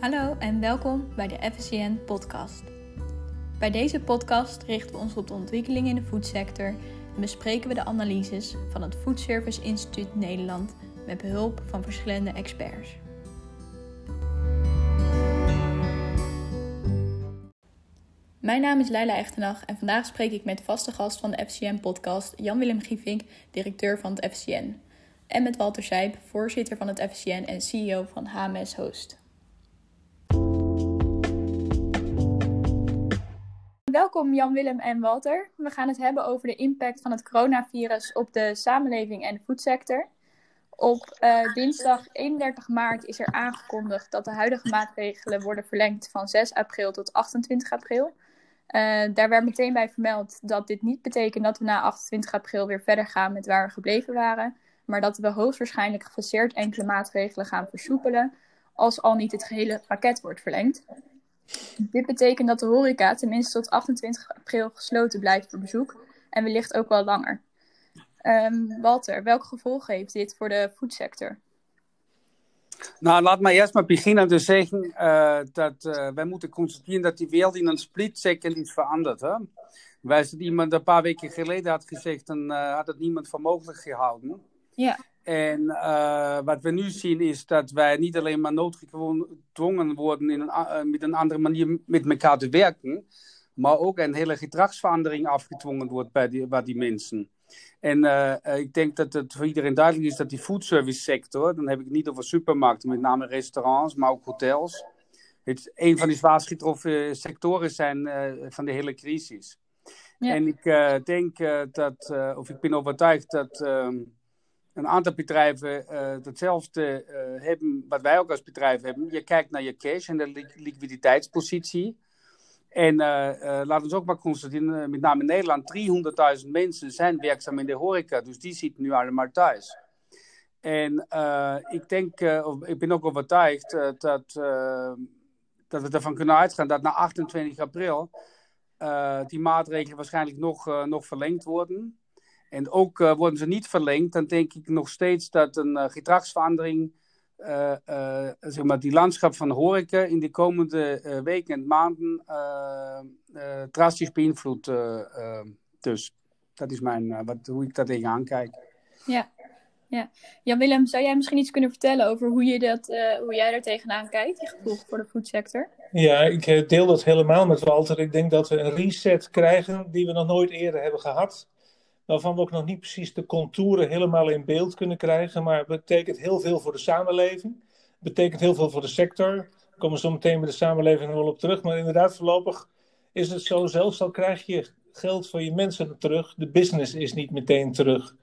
Hallo en welkom bij de FSCN podcast. Bij deze podcast richten we ons op de ontwikkeling in de voedsector en bespreken we de analyses van het Food Service Instituut Nederland met behulp van verschillende experts. Mijn naam is Leila Echtenach en vandaag spreek ik met vaste gast van de FCN-podcast Jan-Willem Gievink, directeur van het FCN. En met Walter Zijp, voorzitter van het FCN en CEO van HMS Host. Welkom Jan-Willem en Walter. We gaan het hebben over de impact van het coronavirus op de samenleving en de voedsector. Op uh, dinsdag 31 maart is er aangekondigd dat de huidige maatregelen worden verlengd van 6 april tot 28 april. Uh, daar werd meteen bij vermeld dat dit niet betekent dat we na 28 april weer verder gaan met waar we gebleven waren, maar dat we hoogstwaarschijnlijk gefaseerd enkele maatregelen gaan versoepelen, als al niet het gehele pakket wordt verlengd. Dit betekent dat de horeca tenminste tot 28 april gesloten blijft voor bezoek en wellicht ook wel langer. Um, Walter, welke gevolgen heeft dit voor de voedsector? Nou, laat me eerst maar beginnen te zeggen uh, dat uh, wij moeten constateren dat die wereld in een split second is veranderd. Hè? Als het iemand een paar weken geleden had gezegd, dan uh, had het niemand voor mogelijk gehouden. Ja. En uh, wat we nu zien is dat wij niet alleen maar noodgedwongen worden in een, uh, met een andere manier met elkaar te werken, maar ook een hele gedragsverandering afgedwongen wordt bij die, bij die mensen. En uh, ik denk dat het voor iedereen duidelijk is dat die foodservice sector, dan heb ik het niet over supermarkten, met name restaurants, maar ook hotels, het een van die zwaarst getroffen sectoren zijn van de hele crisis. Ja. En ik denk dat, of ik ben overtuigd dat ehm, een aantal bedrijven uh, hetzelfde uh, hebben, wat wij ook als bedrijf hebben. Je kijkt naar je cash en de li liquiditeitspositie. En uh, laten we ook maar constateren, met name in Nederland, 300.000 mensen zijn werkzaam in de horeca. Dus die zitten nu allemaal thuis. En ik denk, of, ik ben ook overtuigd dat, dat we ervan kunnen uitgaan dat na 28 april die maatregelen waarschijnlijk nog, nog verlengd worden. En ook uh, worden ze niet verlengd, dan denk ik nog steeds dat een uh, gedragsverandering, uh, zeg maar, die landschap van horeca in de komende weken en maanden drastisch beïnvloedt. dus dat is mijn, wat, hoe ik daar tegenaan kijk. Ja, ja. Jan Willem, zou jij misschien iets kunnen vertellen over hoe, je dat, hoe jij daar tegenaan kijkt, die gevolgen voor de foodsector? Ja, ik deel dat helemaal met Walter. Ik denk dat we een reset krijgen die we nog nooit eerder hebben gehad waarvan we ook nog niet precies de contouren helemaal in beeld kunnen krijgen. Maar het betekent heel veel voor de samenleving. Het betekent heel veel voor de sector. Daar komen we zo meteen bij de samenleving wel op terug. Maar inderdaad, voorlopig is het zo, zelfs al krijg je geld voor je mensen terug, de business is niet meteen terug.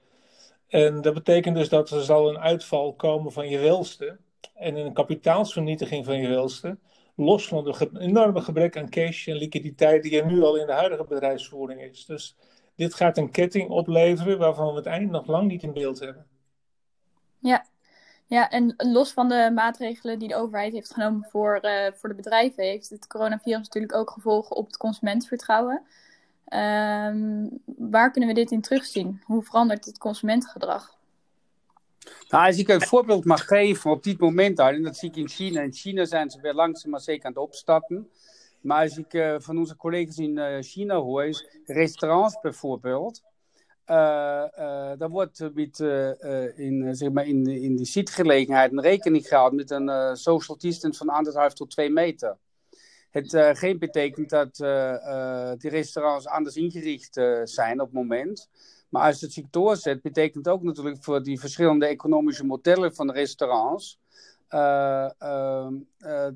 En dat betekent dus dat er zal een uitval komen van je welste en een kapitaalsvernietiging van je welste, los van het enorme gebrek aan cash en liquiditeit die er nu al in de huidige bedrijfsvoering is. Dus dit gaat een ketting opleveren waarvan we het eind nog lang niet in beeld hebben. Ja, ja en los van de maatregelen die de overheid heeft genomen voor, uh, voor de bedrijven, heeft het coronavirus natuurlijk ook gevolgen op het consumentenvertrouwen. Um, waar kunnen we dit in terugzien? Hoe verandert het consumentengedrag? Nou, als ik een voorbeeld mag geven op dit moment, en dat zie ik in China. In China zijn ze weer langzaam maar zeker aan het opstarten. Maar als ik uh, van onze collega's in uh, China hoor, is restaurants bijvoorbeeld. Uh, daar wordt met, in, zeg maar in, in de zitgelegenheid een rekening gehouden met een social distance van anderhalf tot twee meter. Het geen betekent dat die restaurants anders ingericht zijn op het moment. Maar als het zich doorzet, betekent ook natuurlijk voor die verschillende economische modellen van restaurants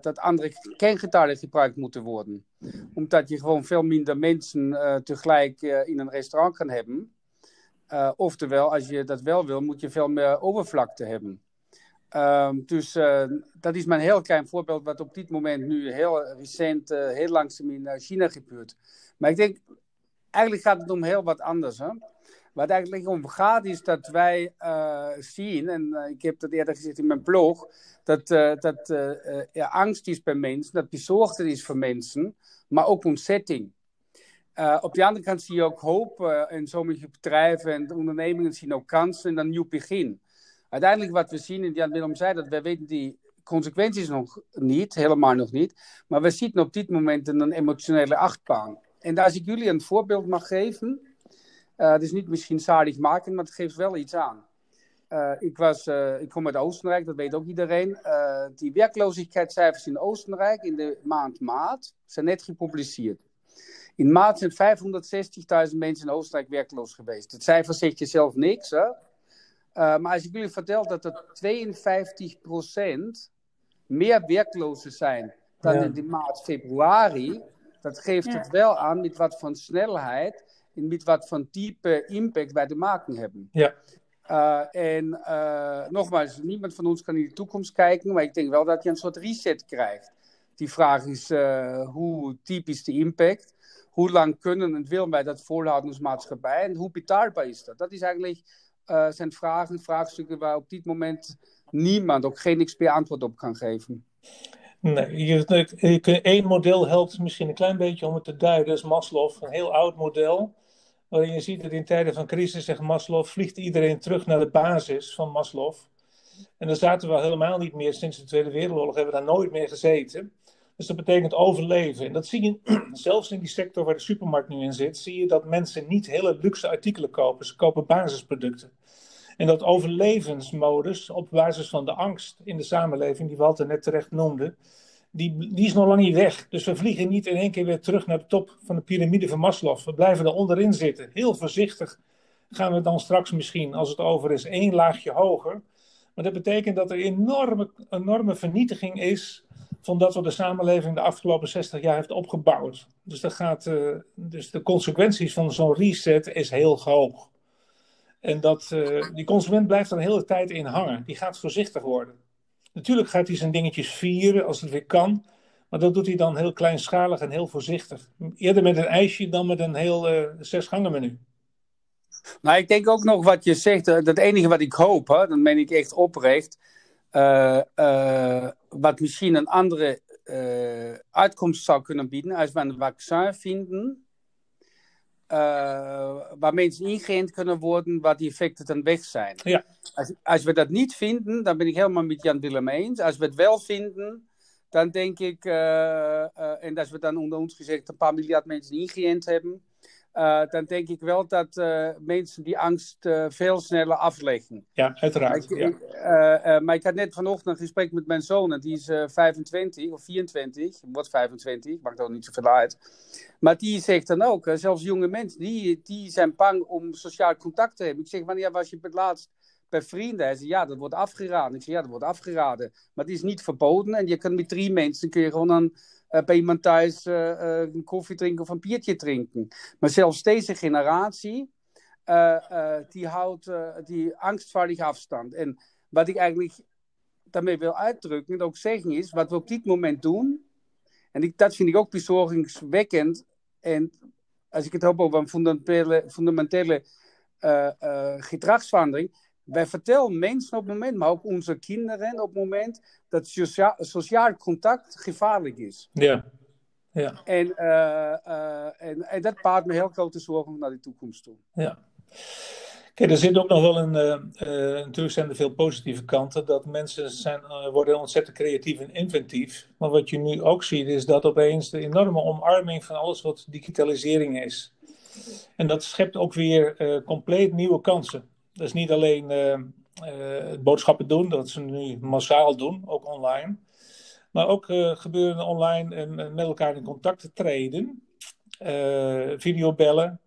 dat andere kerngetallen gebruikt moeten worden. Omdat je gewoon veel minder mensen tegelijk in een restaurant kan hebben. oftewel, als je dat wel wil, moet je veel meer overvlakte hebben. Ehm, dus dat is een heel klein voorbeeld wat op dit moment nu heel recent, heel langzaam in China gebeurt. Maar ik denk, eigenlijk gaat het om heel wat anders. Hè? Waar het eigenlijk om gaat is dat wij uh, zien, en uh, ik heb dat eerder gezegd in mijn blog, dat, uh, dat angst is bij mensen, dat bezorgdheid is voor mensen, maar ook ontzetting. op de andere kant zie je ook hoop en sommige bedrijven en ondernemingen zien ook kansen en een nieuw begin. Uiteindelijk wat we zien, en Jan Willem zei dat, wij weten die consequenties nog niet, helemaal nog niet. Maar we zitten op dit moment een emotionele achtbaan. En als ik jullie een voorbeeld mag geven, uh, het is niet misschien zalig maken, maar het geeft wel iets aan. Uh, ik, was, uh, ik kom uit Oostenrijk, dat weet ook iedereen. die werkloosheidscijfers in Oostenrijk in de maand maart zijn net gepubliceerd. In maart zijn 560.000 mensen in Oostenrijk werkloos geweest. Het cijfer zegt je zelf niks, hè? Uh, maar als ik jullie vertel dat er 52% meer werklozen zijn dan ja. in de maand februari, dat geeft ja. het wel aan met wat voor snelheid met wat voor type impact wij te maken hebben. Ja. Uh, en uh, nogmaals, niemand van ons kan in de toekomst kijken, maar ik denk wel dat je een soort reset krijgt. Die vraag is hoe diep is de impact? Hoe lang kunnen en willen wij dat volhouden als maatschappij? En hoe betaalbaar is dat? Dat is eigenlijk zijn vragen, vraagstukken waar op dit moment niemand, ook geen expert, antwoord op kan geven. Nee, je, één model helpt misschien een klein beetje om het te duiden. Dat is Maslow, een heel oud model. Waarin je ziet dat in tijden van crisis, zegt Maslow, vliegt iedereen terug naar de basis van Maslow. En daar zaten we helemaal niet meer sinds de Tweede Wereldoorlog, hebben we daar nooit meer gezeten. Dus dat betekent overleven. En dat zie je zelfs in die sector waar de supermarkt nu in zit, zie je dat mensen niet hele luxe artikelen kopen. Ze kopen basisproducten. En dat overlevensmodus op basis van de angst in de samenleving, die Walter net terecht noemde, die, die is nog lang niet weg. Dus we vliegen niet in één keer weer terug naar de top van de piramide van Maslow. We blijven er onderin zitten. Heel voorzichtig gaan we dan straks misschien, als het over is, één laagje hoger. Maar dat betekent dat er enorme, enorme vernietiging is van dat wat de samenleving de afgelopen 60 jaar heeft opgebouwd. Dus, dat gaat, uh, dus de consequenties van zo'n reset is heel hoog. En dat, uh, die consument blijft er een hele tijd in hangen. Die gaat voorzichtig worden. Natuurlijk gaat hij zijn dingetjes vieren als het weer kan. Maar dat doet hij dan heel kleinschalig en heel voorzichtig. Eerder met een ijsje dan met een heel uh, zes gangen menu. Nou, ik denk ook nog wat je zegt. Dat enige wat ik hoop, hè, dan ben ik echt oprecht. Uh, wat misschien een andere uitkomst zou kunnen bieden als we een vaccin vinden. Waar mensen ingeënt kunnen worden, waar die effecten dan weg zijn. Ja. Als, als, we dat niet vinden, dan ben ik helemaal met Jan Willem eens. Als we het wel vinden, dan denk ik, en als we dan onder ons gezegd een paar miljard mensen ingeënt hebben, uh, dan denk ik wel dat uh, mensen die angst uh, veel sneller afleggen. Ja, uiteraard. Maar ik, ja. maar ik had net vanochtend een gesprek met mijn zoon, die is 25 of 24, wordt 25, maakt ook niet zoveel uit. Maar die zegt dan ook, zelfs jonge mensen, die, die zijn bang om sociaal contact te hebben. Ik zeg, wanneer was je het laatst bij vrienden? Hij zegt, ja, dat wordt afgeraden. Ik zeg, ja, dat wordt afgeraden. Maar het is niet verboden en je kunt met drie mensen kun je gewoon een bij iemand thuis uh, een koffie drinken of een biertje drinken. Maar zelfs deze generatie, die houdt die angstvallige afstand. En wat ik eigenlijk daarmee wil uitdrukken en ook zeggen is, wat we op dit moment doen, en dat vind ik ook bezorgingswekkend. En als ik het heb over een fundamentele, fundamentele gedragsverandering, wij vertellen mensen op het moment, maar ook onze kinderen op het moment, dat socia sociaal contact gevaarlijk is. Ja. ja. En, uh, uh, en, en, dat paart me heel grote zorgen naar de toekomst toe. Ja. Kijk, er zit ook nog wel een. Uh, natuurlijk zijn er veel positieve kanten. Dat mensen zijn, worden ontzettend creatief en inventief. Maar wat je nu ook ziet, is dat opeens de enorme omarming van alles wat digitalisering is. En dat schept ook weer compleet nieuwe kansen. Dat is niet alleen uh, boodschappen doen, dat ze nu massaal doen, ook online. Maar ook uh, gebeuren online en, en, met elkaar in contact treden. Videobellen.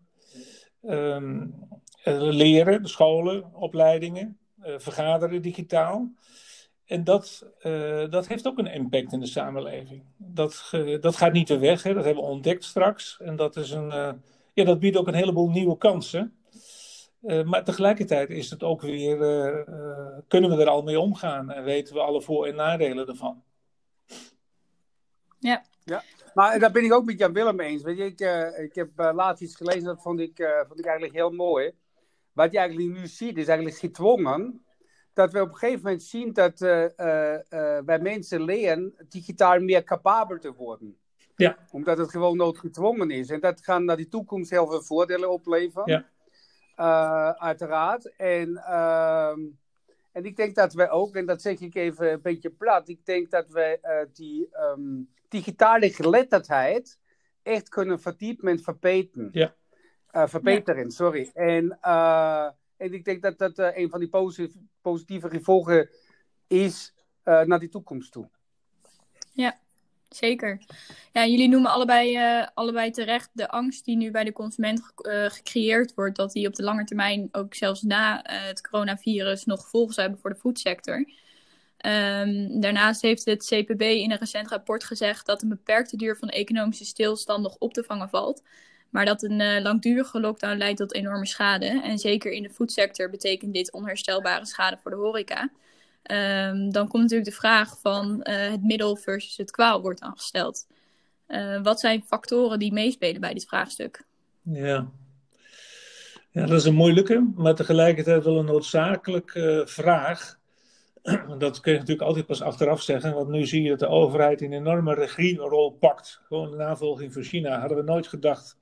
Um, leren, scholen, opleidingen. vergaderen digitaal. En dat, dat heeft ook een impact in de samenleving. Dat, dat gaat niet weer weg, hè? dat hebben we ontdekt straks. En dat, is een, ja, dat biedt ook een heleboel nieuwe kansen. Uh, maar tegelijkertijd is het ook weer, uh, uh, kunnen we er al mee omgaan en weten we alle voor- en nadelen ervan. Ja. ja, maar daar ben ik ook met Jan Willem eens. Weet je, ik, ik heb laatst iets gelezen, dat vond ik, vond ik eigenlijk heel mooi. Wat je eigenlijk nu ziet, is eigenlijk gedwongen dat we op een gegeven moment zien dat wij mensen leren digitaal meer capabel te worden. Ja. Omdat het gewoon noodgedwongen is. En dat gaat naar die toekomst heel veel voordelen opleveren. Ja. Uh, uiteraard. En, uh, En ik denk dat wij ook, en dat zeg ik even een beetje plat, ik denk dat wij uh, die um, digitale geletterdheid echt kunnen verdiepen en verbeteren. Ja. Uh, verbeteren, ja. sorry. En, uh, en ik denk dat dat een van die positieve, positieve gevolgen is naar die toekomst toe. Ja, zeker. Ja, jullie noemen allebei, uh, allebei terecht de angst die nu bij de consument uh, gecreëerd wordt, dat die op de lange termijn ook zelfs na uh, het coronavirus nog gevolgen hebben voor de foodsector. Um, daarnaast heeft het CPB in een recent rapport gezegd dat een beperkte duur van economische stilstand nog op te vangen valt. Maar dat een langdurige lockdown leidt tot enorme schade. En zeker in de foodsector betekent dit onherstelbare schade voor de horeca. Um, dan komt natuurlijk de vraag van uh, het middel versus het kwaal wordt aangesteld. Uh, wat zijn factoren die meespelen bij dit vraagstuk? Ja. ja, dat is een moeilijke, maar tegelijkertijd wel een noodzakelijke uh, vraag. Dat kun je natuurlijk altijd pas achteraf zeggen, want nu zie je dat de overheid een enorme regierol pakt. Gewoon de navolging van China. Hadden we nooit gedacht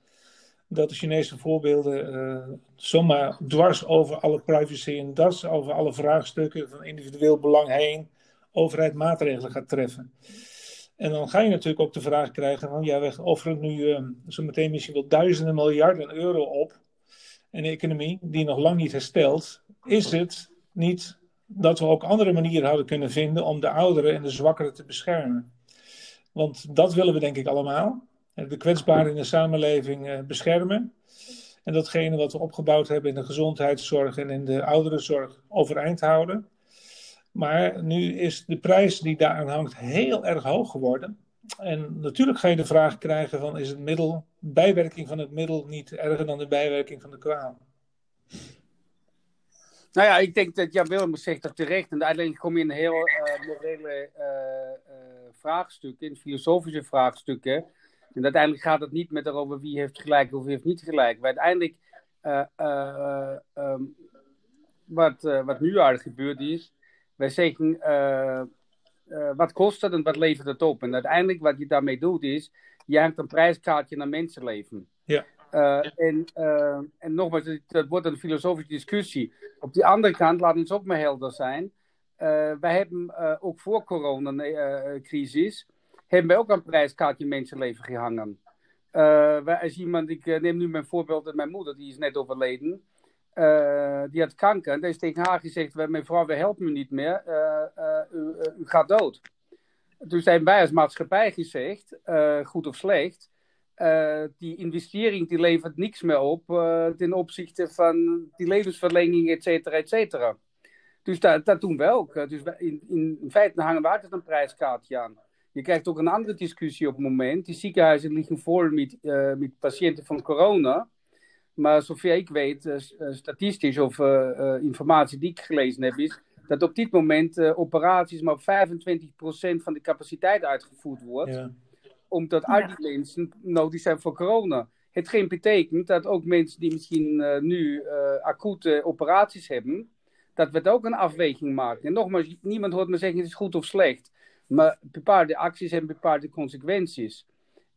dat de Chinese voorbeelden uh, zomaar dwars over alle privacy en dwars over alle vraagstukken van individueel belang heen overheid maatregelen gaat treffen. En dan ga je natuurlijk ook de vraag krijgen van ja, we offeren nu uh, zo meteen misschien wel duizenden miljarden euro op een economie die nog lang niet herstelt. Is het niet dat we ook andere manieren hadden kunnen vinden om de ouderen en de zwakkeren te beschermen? Want dat willen we denk ik allemaal de kwetsbaren in de samenleving eh, beschermen. En datgene wat we opgebouwd hebben in de gezondheidszorg en in de ouderenzorg overeind houden. Maar nu is de prijs die daaraan hangt heel erg hoog geworden. En natuurlijk ga je de vraag krijgen van is het middel, bijwerking van het middel niet erger dan de bijwerking van de kwaal? Nou ja, ik denk dat Jan Willem zegt dat terecht. En uiteindelijk kom je in een heel uh, morele uh, vraagstukken, in filosofische vraagstukken. En uiteindelijk gaat het niet met erover wie heeft gelijk of wie heeft niet gelijk. Maar uiteindelijk, uh, uh, um, wat, uh, wat nu eigenlijk gebeurd is, wij zeggen, wat kost het en wat levert het op? En uiteindelijk wat je daarmee doet is, je hangt een prijskaartje naar mensenleven. Ja. en, en nogmaals, dat wordt een filosofische discussie. Op die andere kant, laat ons ook maar helder zijn. wij hebben ook voor coronacrisis hebben wij ook een prijskaartje mensenleven gehangen. Als iemand, ik uh, neem nu mijn voorbeeld met mijn moeder, die is net overleden. Uh, die had kanker. En die is tegen haar gezegd: Mijn vrouw, we helpen u niet meer. U, u, gaat dood. Toen zijn wij als maatschappij gezegd: goed of slecht. die investering die levert niks meer op ten opzichte van die levensverlenging, et cetera, et cetera. Dus dat, doen we ook. Dus in, in feite hangen we altijd een prijskaartje aan. Je krijgt ook een andere discussie op het moment. Die ziekenhuizen liggen vol met, uh, met patiënten van corona. Maar zover ik weet, uh, statistisch of uh, informatie die ik gelezen heb, is dat op dit moment operaties maar op 25% van de capaciteit uitgevoerd wordt. Ja. Omdat al die mensen nodig zijn voor corona. Hetgeen betekent dat ook mensen die misschien nu acute operaties hebben, dat we het ook een afweging maken. En nogmaals, niemand hoort me zeggen het is goed of slecht. Maar bepaalde acties hebben bepaalde consequenties.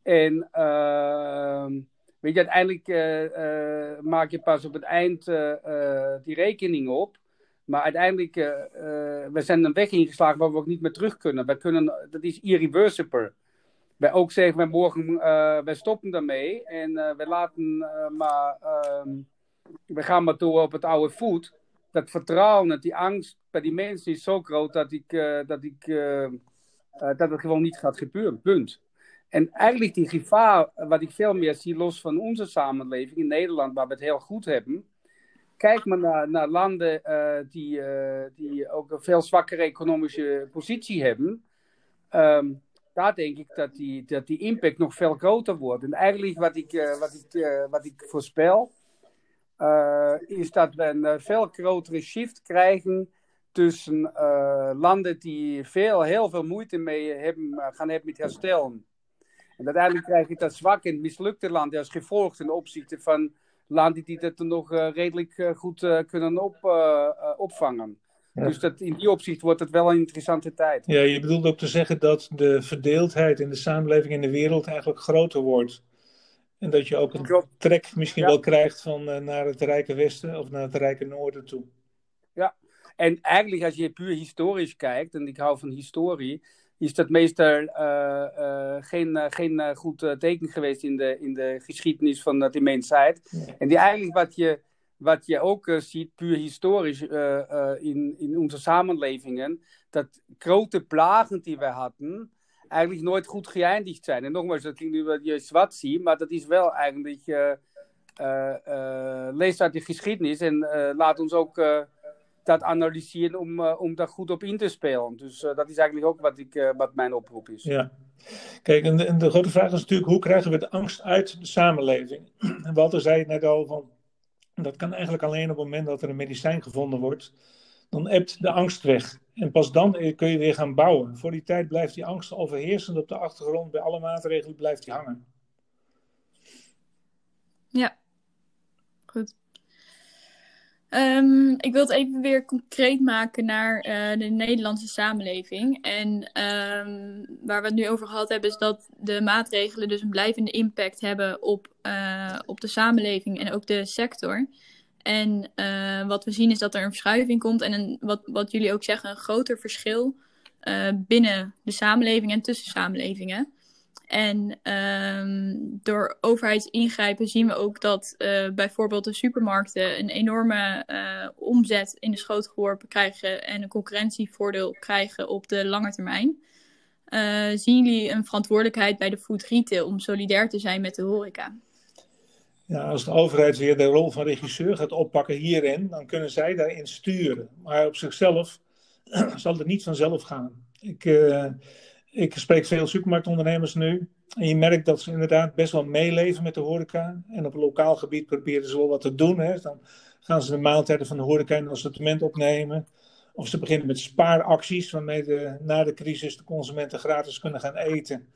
En uh, weet je, uiteindelijk uh, uh, maak je pas op het eind eh, die rekening op. Maar uiteindelijk, we zijn een weg ingeslagen waar we ook niet meer terug kunnen. Wij kunnen dat is irreversible. Wij ook zeggen, wij morgen, wij stoppen daarmee. En we laten maar, ehm, we gaan maar door op het oude voet. Dat vertrouwen, die angst bij die mensen is zo groot dat ik, dat ik dat het gewoon niet gaat gebeuren. Punt. En eigenlijk die gevaar, wat ik veel meer zie los van onze samenleving in Nederland, waar we het heel goed hebben. Kijk maar naar, naar landen uh, die, die ook een veel zwakkere economische positie hebben. Um, daar denk ik dat die, dat die impact nog veel groter wordt. En eigenlijk wat ik, wat ik, wat ik voorspel, is dat we een veel grotere shift krijgen tussen uh, landen die veel, heel veel moeite mee hebben, uh, gaan hebben met herstellen. En uiteindelijk krijg je dat zwak en mislukte land als gevolg ten opzichte van landen die dat nog uh, redelijk goed kunnen op, opvangen. Ja. Dus dat, in die opzicht wordt het wel een interessante tijd. Ja, je bedoelt ook te zeggen dat de verdeeldheid in de samenleving in de wereld eigenlijk groter wordt. En dat je ook een Klopt. trek misschien ja. wel krijgt van naar het rijke westen of naar het rijke noorden toe. En eigenlijk, als je puur historisch kijkt, en ik hou van historie, is dat meestal uh, uh, geen, uh, geen goed teken geweest in de, in de geschiedenis van de mensheid. En die eigenlijk wat je, wat je ook ziet, puur historisch in, in onze samenlevingen, dat grote plagen die wij hadden, eigenlijk nooit goed geëindigd zijn. En nogmaals, dat klinkt nu wat je zwart ziet, maar dat is wel eigenlijk, lees uit de geschiedenis en laat ons ook dat analyseren om, uh, om daar goed op in te spelen. Dus uh, dat is eigenlijk ook wat, ik, uh, wat mijn oproep is. Ja. Kijk, en de, en de, grote vraag is natuurlijk, hoe krijgen we de angst uit de samenleving? En Walter zei het net al, van, dat kan eigenlijk alleen op het moment dat er een medicijn gevonden wordt. Dan ebt de angst weg. En pas dan kun je weer gaan bouwen. Voor die tijd blijft die angst overheersend op de achtergrond. Bij alle maatregelen blijft die hangen. Ja, goed. Um, ik wil het even weer concreet maken naar uh, de Nederlandse samenleving. En um, waar we het nu over gehad hebben, is dat de maatregelen dus een blijvende impact hebben op, uh, op de samenleving en ook de sector. En uh, wat we zien is dat er een verschuiving komt en een, wat, wat jullie ook zeggen, een groter verschil binnen de samenleving en tussen samenlevingen. En um, door overheidsingrijpen zien we ook dat uh, bijvoorbeeld de supermarkten een enorme uh, omzet in de schoot geworpen krijgen en een concurrentievoordeel krijgen op de lange termijn. Uh, zien jullie een verantwoordelijkheid bij de food retail om solidair te zijn met de horeca? Ja, als de overheid weer de rol van regisseur gaat oppakken hierin, dan kunnen zij daarin sturen. Maar op zichzelf zal het niet vanzelf gaan. Ik, ik spreek veel supermarktondernemers nu. En je merkt dat ze inderdaad best wel meeleven met de horeca. En op lokaal gebied proberen ze wel wat te doen. Hè. Dan gaan ze de maaltijden van de horeca in het assortiment opnemen. Of ze beginnen met spaaracties, waarmee de, na de crisis de consumenten gratis kunnen gaan eten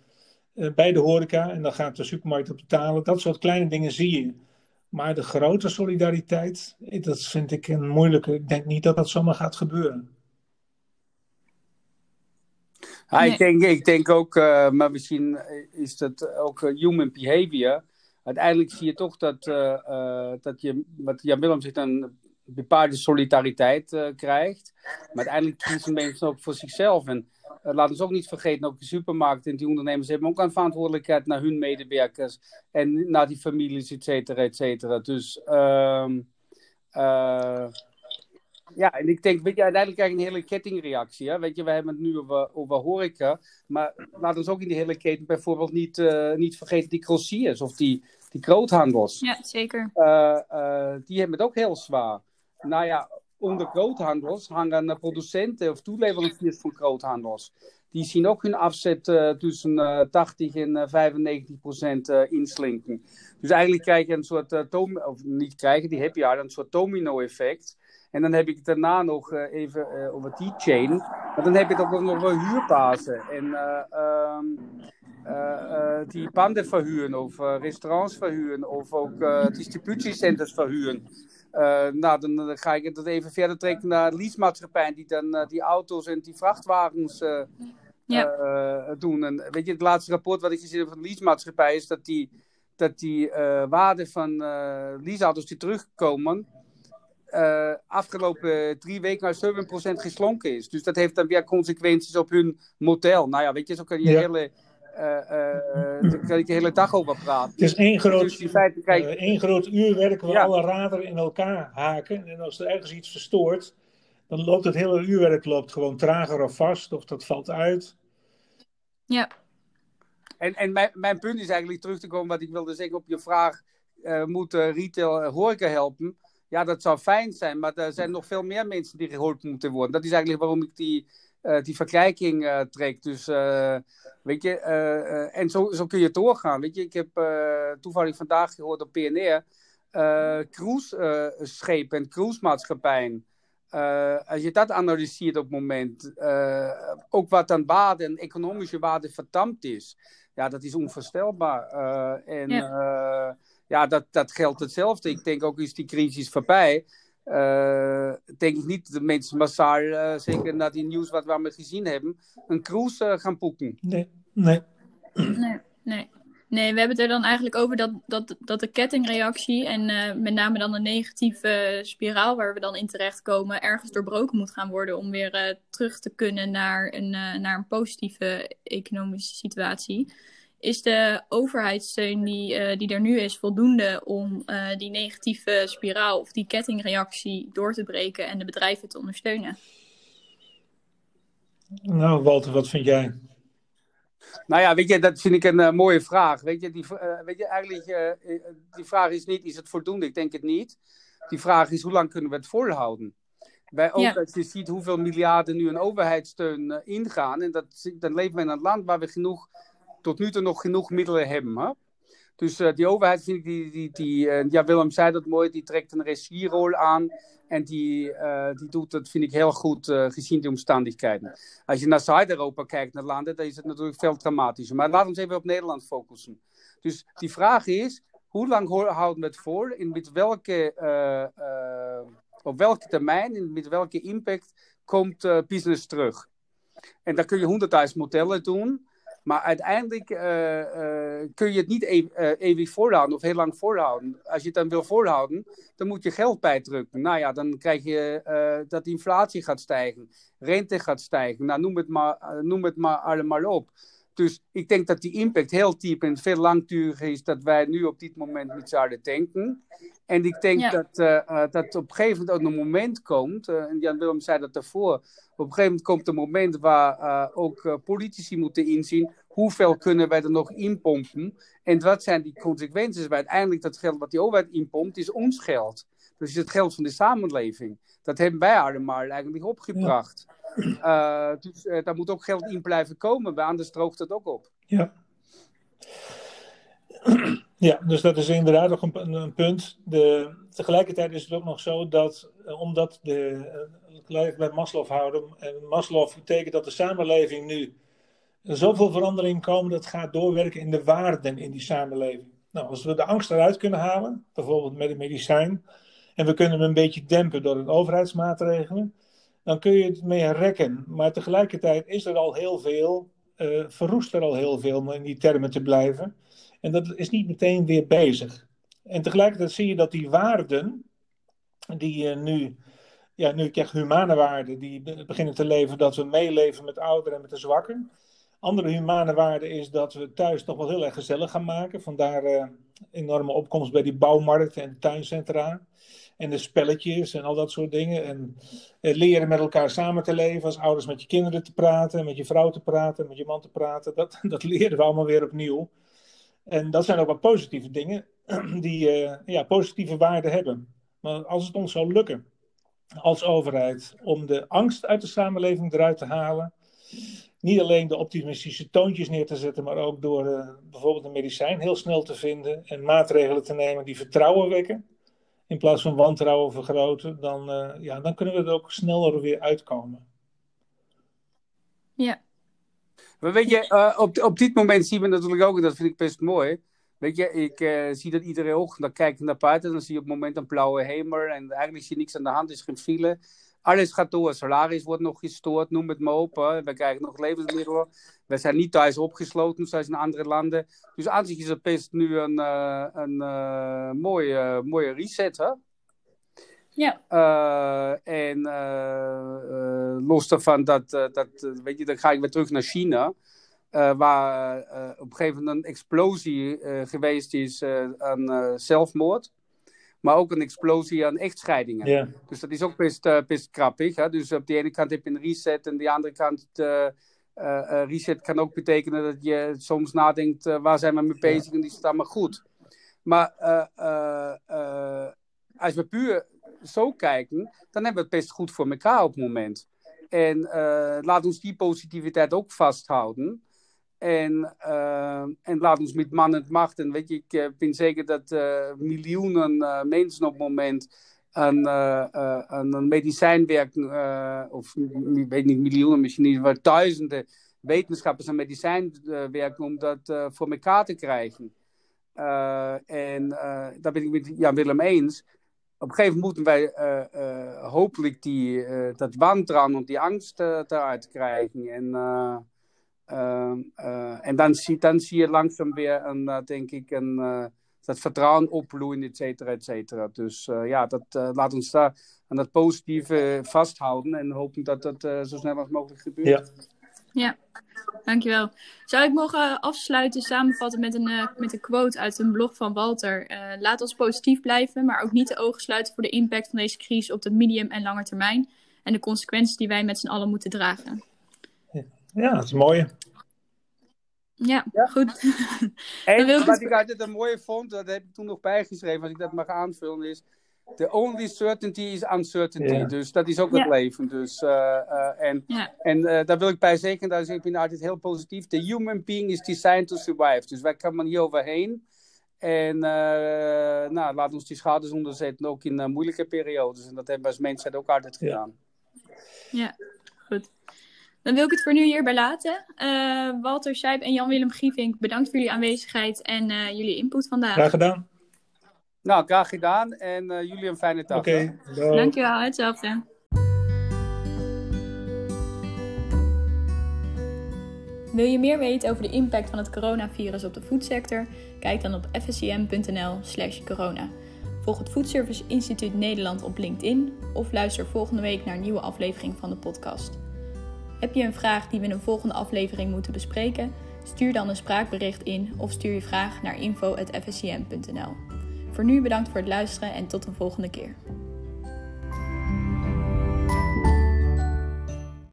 uh, bij de horeca. En dan gaat de supermarkt op betalen. Dat soort kleine dingen zie je. Maar de grote solidariteit, dat vind ik een moeilijke. Ik denk niet dat dat zomaar gaat gebeuren. Ja, ik, denk, ik denk ook, uh, maar misschien is dat ook uh, human behavior. Uiteindelijk zie je toch dat, uh, dat je, wat Jan Willem zegt, een bepaalde solidariteit krijgt. Maar uiteindelijk kiezen mensen ook voor zichzelf. En laten we ook niet vergeten, ook de supermarkten en die ondernemers hebben ook een verantwoordelijkheid naar hun medewerkers en naar die families, et cetera, et cetera. Dus ehm, ja, en ik denk, weet je, uiteindelijk krijg je een hele kettingreactie. Hè? Weet je, we hebben het nu over, over horeca, maar laten we ook in die hele keten bijvoorbeeld niet, uh, niet vergeten die crossiers of die, die groothandels. Ja, zeker. Uh, uh, die hebben het ook heel zwaar. Nou ja, onder groothandels hangen producenten of toeleveranciers van groothandels. Die zien ook hun afzet tussen 80 en 95 procent inslinken. Dus eigenlijk krijg je een soort, of niet krijgen, die heb je al, een soort domino-effect en dan heb ik daarna nog uh, even uh, over die chain. Maar dan heb je ook nog wel huurbazen. En uh, um, die panden verhuren, of restaurants verhuren, of ook distributiecenters verhuren. nou, dan, dan, ga ik het even verder trekken naar leasemaatschappijen die dan die auto's en die vrachtwagens ja. doen. En weet je, het laatste rapport wat ik gezien heb van de leasemaatschappij is dat die, dat die waarde van leaseauto's die terugkomen uh, afgelopen drie weken naar 7% geslonken is. Dus dat heeft dan weer consequenties op hun model. Nou ja, weet je, zo kan je ja. hele... Uh, uh, daar kan ik de hele dag over praten. Het is één groot, dus feite, kijk, één groot uurwerk waar ja. alle raderen in elkaar haken. En als er ergens iets verstoort, dan loopt het hele uurwerk loopt gewoon trager of vast, of dat valt uit. Ja. En, en mijn, mijn punt is eigenlijk terug te komen wat ik wilde zeggen op je vraag: uh, moet retail horeca helpen? Ja, dat zou fijn zijn, maar er zijn nog veel meer mensen die geholpen moeten worden. Dat is eigenlijk waarom ik die, uh, die vergelijking uh, trek. Dus, uh, weet je, en zo, zo kun je doorgaan. Weet je, ik heb toevallig vandaag gehoord op PNR, cruiseschepen en cruisemaatschappijen. als je dat analyseert op het moment, ook wat aan waarde en economische waarde verdampt is, ja, dat is onvoorstelbaar. en ja ja, dat, dat geldt hetzelfde. Ik denk ook, is die crisis voorbij, uh, denk ik niet dat mensen massaal, uh, zeker na die nieuws wat we allemaal gezien hebben, een cruise uh, gaan boeken. Nee, nee. Nee, nee. Nee, we hebben het er dan eigenlijk over dat, dat, dat de kettingreactie en uh, met name dan de negatieve spiraal waar we dan in terechtkomen, ergens doorbroken moet gaan worden om weer uh, terug te kunnen naar een, uh, naar een positieve economische situatie. Is de overheidssteun die, die er nu is voldoende om die negatieve spiraal of die kettingreactie door te breken en de bedrijven te ondersteunen? Nou, Walter, wat vind jij? Nou ja, weet je, dat vind ik een uh, mooie vraag. Weet je, die, uh, weet je eigenlijk, uh, die vraag is niet, is het voldoende? Ik denk het niet. Die vraag is, hoe lang kunnen we het volhouden? Bij ook ja. als je ziet hoeveel miljarden nu een overheidssteun ingaan, en dat, dan leven we in een land waar we genoeg, tot nu toe nog genoeg middelen hebben. Hè? Dus die overheid vind ik, die, die, die ja, Willem zei dat mooi, die trekt een regierol aan. En die, uh, die doet dat, vind ik, heel goed gezien de omstandigheden. Als je naar Zuid-Europa kijkt, naar landen, dan is het natuurlijk veel dramatischer. Maar laten we ons even op Nederland focussen. Dus die vraag is, hoe lang houden het voor? In met welke, op welke termijn, in met welke impact komt business terug? En dan kun je honderdduizend modellen doen. Maar uiteindelijk uh, uh, kun je het niet ev uh, eeuwig voorhouden of heel lang voorhouden. Als je het dan wil voorhouden, dan moet je geld bijdrukken. Nou ja, dan krijg je dat inflatie gaat stijgen, rente gaat stijgen. Nou, noem het maar, noem het maar allemaal op. Dus ik denk dat die impact heel diep en veel langduriger is dan wij nu op dit moment niet zouden denken. En ik denk ja. dat, uh, dat op een gegeven moment ook een moment komt, uh, en Jan Willem zei dat daarvoor, op een gegeven moment komt een moment waar ook politici moeten inzien hoeveel kunnen wij er nog inpompen en wat zijn die consequenties. Maar uiteindelijk dat geld wat die overheid inpompt is ons geld. Dus is het geld van de samenleving. Dat hebben wij allemaal eigenlijk opgebracht. Ja. Uh, dus uh, daar moet ook geld in blijven komen, anders droogt het ook op. Ja. Ja, dus dat is inderdaad nog een, een punt. De, tegelijkertijd is het ook nog zo dat, uh, omdat de, uh, bij Maslow houden, en Maslow betekent dat de samenleving nu zoveel verandering komen dat gaat doorwerken in de waarden in die samenleving. Nou, als we de angst eruit kunnen halen, bijvoorbeeld met een medicijn, en we kunnen hem een beetje dempen door een overheidsmaatregelen, dan kun je het mee rekken. Maar tegelijkertijd is er al heel veel, uh, verroest er al heel veel om in die termen te blijven. En dat is niet meteen weer bezig. En tegelijkertijd zie je dat die waarden, die uh, nu, ja, nu zeg humane waarden, die beginnen te leven, dat we meeleven met ouderen en met de zwakken. Andere humane waarde is dat we thuis toch wel heel erg gezellig gaan maken. Vandaar uh, enorme opkomst bij die bouwmarkten en tuincentra en de spelletjes en al dat soort dingen. En eh, leren met elkaar samen te leven, als ouders met je kinderen te praten, met je vrouw te praten, met je man te praten. Dat, dat leren we allemaal weer opnieuw. En dat zijn ook wat positieve dingen die uh, ja, positieve waarden hebben. Maar als het ons zou lukken als overheid om de angst uit de samenleving eruit te halen, niet alleen de optimistische toontjes neer te zetten, maar ook door uh, bijvoorbeeld een medicijn heel snel te vinden en maatregelen te nemen die vertrouwen wekken in plaats van wantrouwen vergroten, dan, uh, ja, dan kunnen we er ook sneller weer uitkomen. Ja. Maar weet je, uh, op, op dit moment zien we natuurlijk ook, en dat vind ik best mooi. Weet je, ik uh, zie dat iedere ochtend, dan kijk ik naar buiten, dan zie je op het moment een blauwe hemel. En eigenlijk zie je niks aan de hand, is geen file. Alles gaat door. Salaris wordt nog gestoord, noem het maar op. Hè. We krijgen nog levensmiddelen. We zijn niet thuis opgesloten, zoals in andere landen. Dus aan zich is het best nu een, uh, een uh, mooie, mooie reset. Hè? Ja. Uh, en los daarvan, dat, dat, weet je, dan ga ik weer terug naar China. waar op een gegeven moment een explosie geweest is aan zelfmoord maar ook een explosie aan echtscheidingen. Yeah. Dus dat is ook best, uh, best grappig. Hè? Dus op de ene kant heb je een reset en de andere kant uh, uh, reset kan ook betekenen dat je soms nadenkt waar zijn we mee bezig yeah. en die staan maar goed. Maar als we puur zo kijken, dan hebben we het best goed voor elkaar op het moment. En laat ons die positiviteit ook vasthouden. En, uh, en laat ons met man en macht. En weet je, ik uh, vind zeker dat uh, miljoenen mensen op het moment aan, aan een medicijn werken. of ik weet niet, miljoenen, misschien niet, maar duizenden wetenschappers aan medicijn werken om dat voor elkaar te krijgen. en daar ben ik met Jan Willem eens. Op een gegeven moment moeten wij hopelijk die, dat wantrouwen en die angst eruit krijgen. En en dan zie, dan zie je langzaam weer een, denk ik, een, dat vertrouwen opbloeien, et cetera, et cetera. Dus ja, dat, laat ons daar aan dat positieve vasthouden en hopen dat dat zo snel als mogelijk gebeurt. Ja. Ja, dankjewel. Zou ik mogen afsluiten, samenvatten met een, uh, met een quote uit een blog van Walter? Uh, laat ons positief blijven, maar ook niet de ogen sluiten voor de impact van deze crisis op de medium en lange termijn en de consequenties die wij met z'n allen moeten dragen. Ja, dat is mooi. Ja, ja, goed. En wat ik altijd een mooie vond, dat heb ik toen nog bijgeschreven, als ik dat mag aanvullen, is the only certainty is uncertainty. Dus dat is ook het leven. Dus, uh, uh, en en uh, daar wil ik bij zeggen, dat is, ik ben altijd heel positief. The human being is designed to survive. Dus wij komen hier overheen. En nou, laat ons die schouders onderzetten, ook in moeilijke periodes. En dat hebben we als mensheid ook altijd gedaan. Ja, goed. Dan wil ik het voor nu hierbij laten. Walter Sijp en Jan-Willem Gievink, bedankt voor jullie aanwezigheid en jullie input vandaag. Graag gedaan. Nou, graag gedaan en uh, jullie een fijne dag. Oké, okay, dankjewel. Hetzelfde. Wil je meer weten over de impact van het coronavirus op de voedsector? Kijk dan op fscm.nl/slash corona. Volg het Foodservice Instituut Nederland op LinkedIn of luister volgende week naar een nieuwe aflevering van de podcast. Heb je een vraag die we in een volgende aflevering moeten bespreken? Stuur dan een spraakbericht in of stuur je vraag naar info.fscm.nl. Voor nu bedankt voor het luisteren en tot een volgende keer.